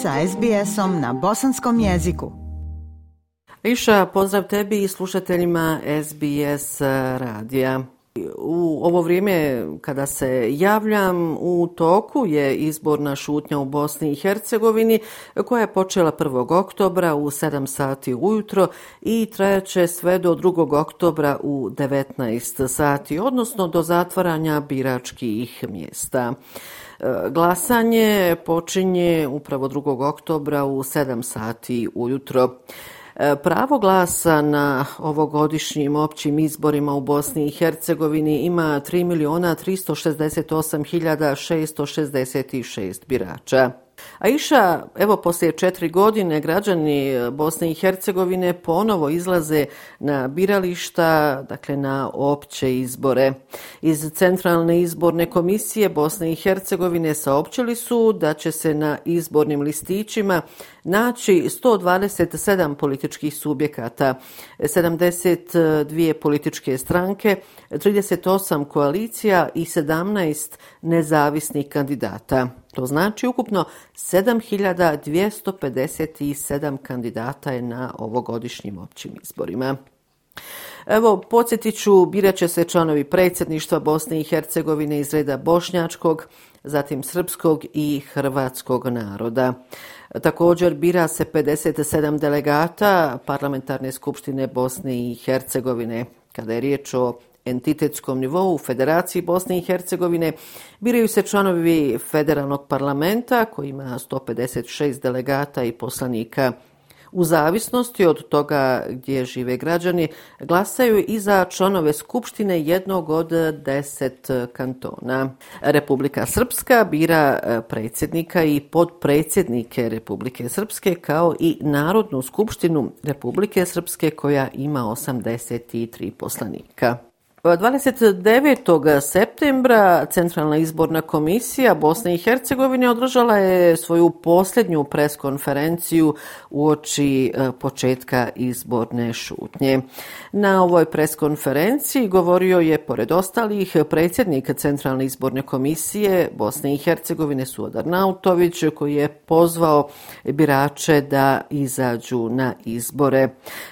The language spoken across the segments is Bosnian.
sa SBS-om na bosanskom jeziku. Iša, pozdrav tebi i slušateljima SBS eh, radija. U ovo vrijeme kada se javljam u toku je izborna šutnja u Bosni i Hercegovini koja je počela 1. oktobra u 7 sati ujutro i trajaće sve do 2. oktobra u 19 sati, odnosno do zatvaranja biračkih mjesta. E, glasanje počinje upravo 2. oktobra u 7 sati ujutro. E, pravo glasa na ovogodišnjim općim izborima u Bosni i Hercegovini ima 3 miliona 368 hiljada 666 birača. A iša, evo poslije četiri godine građani e, Bosne i Hercegovine ponovo izlaze na birališta, dakle na opće izbore. Iz Centralne izborne komisije Bosne i Hercegovine saopćili su da će se na izbornim listićima naći 127 političkih subjekata, 72 političke stranke, 38 koalicija i 17 nezavisnih kandidata. To znači ukupno 7257 kandidata je na ovogodišnjim općim izborima. Evo, podsjetit ću, birat će se članovi predsjedništva Bosne i Hercegovine iz reda bošnjačkog, zatim srpskog i hrvatskog naroda. Također bira se 57 delegata parlamentarne skupštine Bosne i Hercegovine. Kada je riječ o entitetskom nivou u Federaciji Bosne i Hercegovine biraju se članovi federalnog parlamenta koji ima 156 delegata i poslanika. U zavisnosti od toga gdje žive građani, glasaju i za članove Skupštine jednog od deset kantona. Republika Srpska bira e, predsjednika i podpredsjednike Republike Srpske kao i Narodnu skupštinu Republike Srpske koja ima 83 poslanika. 29. septembra Centralna izborna komisija Bosne i Hercegovine održala je svoju posljednju preskonferenciju u oči e, početka izborne šutnje. Na ovoj preskonferenciji govorio je, pored ostalih, predsjednik Centralne izborne komisije Bosne i Hercegovine Suodar Nautović, koji je pozvao birače da izađu na izbore.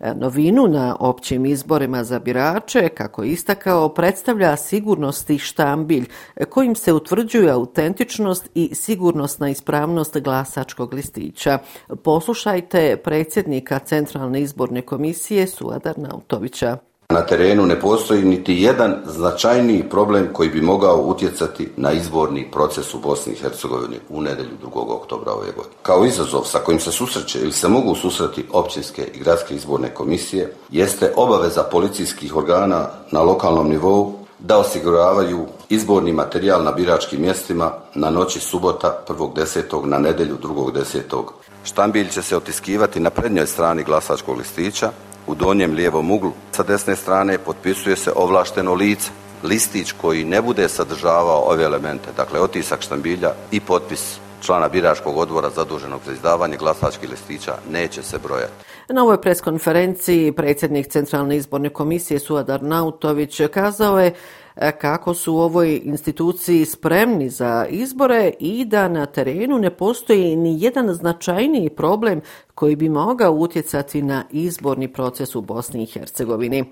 E, novinu na općim izborima za birače, kako ista istakao, predstavlja sigurnosti štambilj kojim se utvrđuje autentičnost i sigurnosna ispravnost glasačkog listića. Poslušajte predsjednika Centralne izborne komisije Suadar Nautovića. Na terenu ne postoji niti jedan značajniji problem koji bi mogao utjecati na izborni proces u Bosni i Hercegovini u nedelju 2. oktobra ove godine. Kao izazov sa kojim se susreće ili se mogu susreti općinske i gradske izborne komisije jeste obaveza policijskih organa na lokalnom nivou da osiguravaju izborni materijal na biračkim mjestima na noći subota 1.10. na nedelju 2.10. Štambilj će se otiskivati na prednjoj strani glasačkog listića, u donjem lijevom uglu. Sa desne strane potpisuje se ovlašteno lice, listić koji ne bude sadržavao ove elemente, dakle otisak štambilja i potpis člana biračkog odbora zaduženog za izdavanje glasačkih listića neće se brojati. Na ovoj preskonferenciji predsjednik Centralne izborne komisije Suadar Nautović kazao je E, kako su u ovoj instituciji spremni za izbore i da na terenu ne postoji ni jedan značajniji problem koji bi mogao utjecati na izborni proces u Bosni i Hercegovini.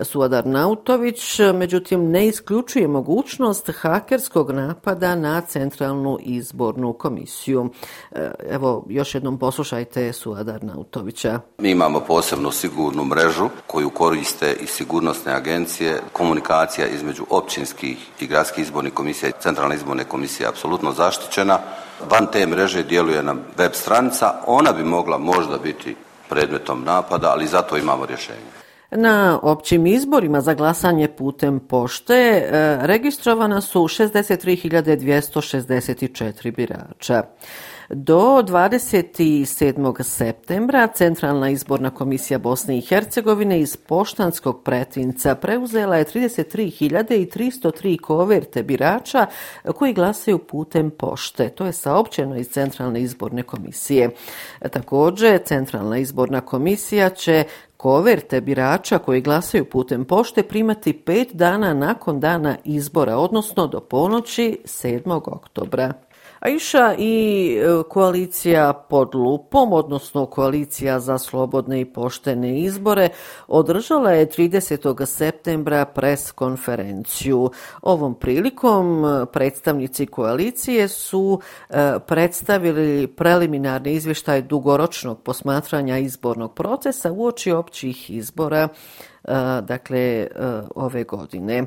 Suadar Nautović, međutim, ne isključuje mogućnost hakerskog napada na Centralnu izbornu komisiju. E, evo, još jednom poslušajte Suadar Nautovića. Mi imamo posebno sigurnu mrežu koju koriste i sigurnosne agencije, komunikacija između općinskih i gradskih izbornih komisija i centralne izborne komisije apsolutno zaštićena. Van te mreže djeluje nam web stranica, ona bi mogla možda biti predmetom napada, ali zato imamo rješenje. Na općim izborima za glasanje putem pošte e, registrovana su 63.264 birača. Do 27. septembra Centralna izborna komisija Bosne i Hercegovine iz poštanskog pretinca preuzela je 33.303 koverte birača koji glasaju putem pošte. To je saopćeno iz Centralne izborne komisije. Također, Centralna izborna komisija će koverte birača koji glasaju putem pošte primati pet dana nakon dana izbora, odnosno do ponoći 7. oktobra. Aisha i e, koalicija pod lupom, odnosno koalicija za slobodne i poštene izbore, održala je 30. septembra pres konferenciju. Ovom prilikom e, predstavnici koalicije su e, predstavili preliminarni izvještaj dugoročnog posmatranja izbornog procesa uoči općih izbora dakle ove godine.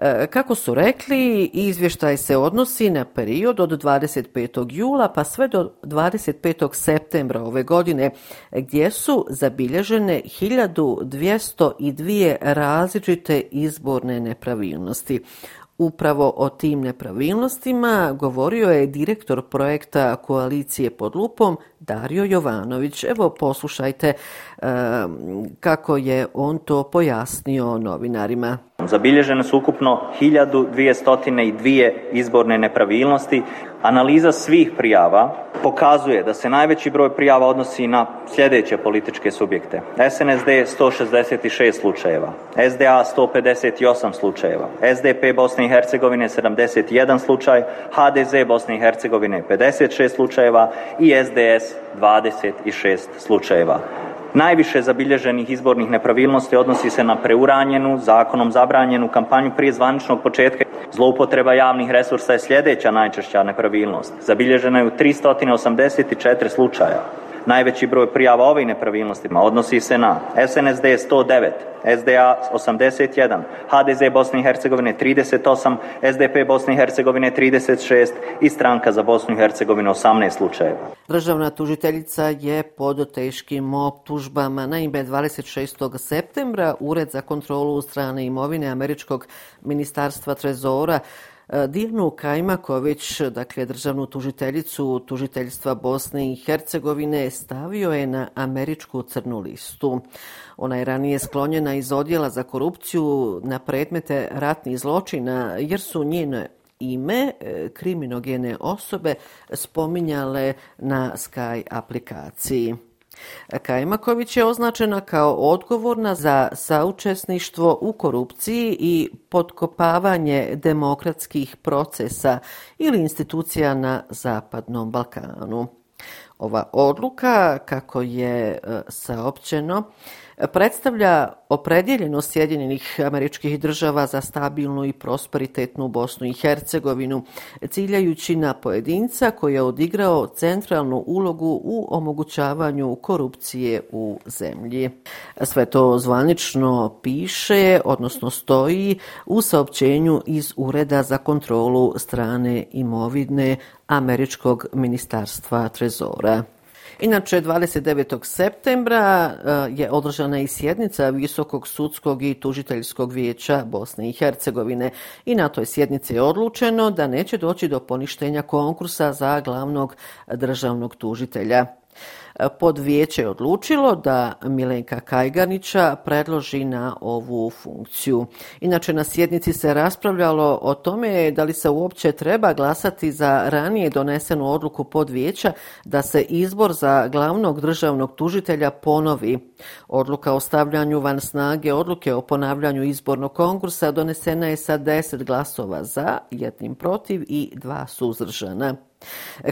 E, kako su rekli, izvještaj se odnosi na period od 25. jula pa sve do 25. septembra ove godine, gdje su zabilježene 1202 različite izborne nepravilnosti. Upravo o tim nepravilnostima govorio je direktor projekta Koalicije pod lupom Dario Jovanović. Evo poslušajte e, kako je on to pojasnio novinarima. Zabilježene su ukupno 1202 izborne nepravilnosti. Analiza svih prijava pokazuje da se najveći broj prijava odnosi na sljedeće političke subjekte. SNSD 166 slučajeva, SDA 158 slučajeva, SDP Bosne i Hercegovine 71 slučaj, HDZ Bosne i Hercegovine 56 slučajeva i SDS 26 slučajeva. Najviše zabilježenih izbornih nepravilnosti odnosi se na preuranjenu, zakonom zabranjenu kampanju prije zvaničnog početka. Zloupotreba javnih resursa je sljedeća najčešća nepravilnost. Zabilježena je u 384 slučaja. Najveći broj prijava ovih nepravilnostima odnosi se na SNSD 109, SDA 81, HDZ Bosne i Hercegovine 38, SDP Bosne i Hercegovine 36 i stranka za Bosnu i Hercegovinu 18 slučajeva. Državna tužiteljica je pod teškim optužbama. Naime, 26. septembra Ured za kontrolu strane imovine Američkog ministarstva Trezora E, Dijanu Kajmaković, dakle državnu tužiteljicu tužiteljstva Bosne i Hercegovine, stavio je na američku crnu listu. Ona je ranije sklonjena iz odjela za korupciju na predmete ratnih zločina, jer su njene ime e, kriminogene osobe spominjale na Sky aplikaciji. Kajmaković je označena kao odgovorna za saučesništvo u korupciji i potkopavanje demokratskih procesa ili institucija na Zapadnom Balkanu. Ova odluka, kako je e, saopćeno, predstavlja opredjeljenost Sjedinjenih američkih država za stabilnu i prosperitetnu Bosnu i Hercegovinu, ciljajući na pojedinca koji je odigrao centralnu ulogu u omogućavanju korupcije u zemlji. Sve to zvanično piše, odnosno stoji u saopćenju iz Ureda za kontrolu strane imovine Američkog ministarstva Trezora. Inače, 29. septembra e, je održana i sjednica Visokog sudskog i tužiteljskog vijeća Bosne i Hercegovine i na toj sjednici je odlučeno da neće doći do poništenja konkursa za glavnog državnog tužitelja. E, podvijeće je odlučilo da Milenka Kajganića predloži na ovu funkciju. Inače, na sjednici se raspravljalo o tome da li se uopće treba glasati za ranije donesenu odluku podvijeća da se izbor za glavnog državnog tužitelja ponovi. Odluka o stavljanju van snage odluke o ponavljanju izbornog konkursa donesena je sa 10 glasova za, jednim protiv i dva suzdržana.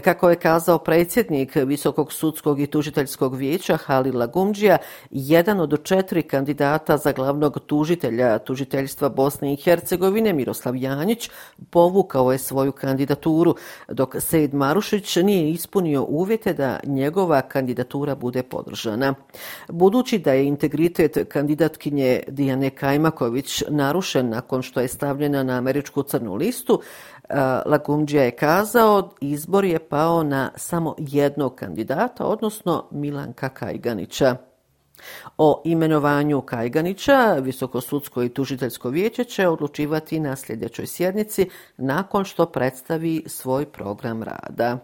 Kako je kazao predsjednik Visokog sudskog i tužiteljskog vijeća Halila Gumđija, jedan od četiri kandidata za glavnog tužitelja tužiteljstva Bosne i Hercegovine, Miroslav Janjić, povukao je svoju kandidaturu, dok Sejid Marušić nije ispunio uvjete da njegova kandidatura bude podržana. Budući da je integritet kandidatkinje Dijane Kajmaković narušen nakon što je stavljena na američku crnu listu, Eh, Lagumđija je kazao izbor je pao na samo jednog kandidata, odnosno Milanka Kajganića. O imenovanju Kajganića Visokosudsko i tužiteljsko vijeće će odlučivati na sljedećoj sjednici nakon što predstavi svoj program rada.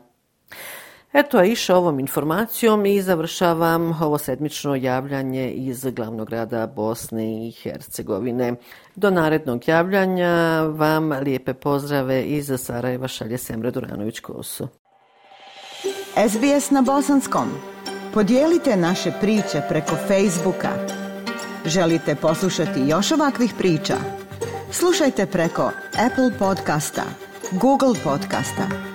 Eto, je iša ovom informacijom i završavam ovo sedmično javljanje iz glavnog grada Bosne i Hercegovine. Do narednog javljanja vam lijepe pozdrave iz Sarajeva šalje Semre Duranović-Kosu. SBS na bosanskom. Podijelite naše priče preko Facebooka. Želite poslušati još ovakvih priča? Slušajte preko Apple podcasta, Google podcasta,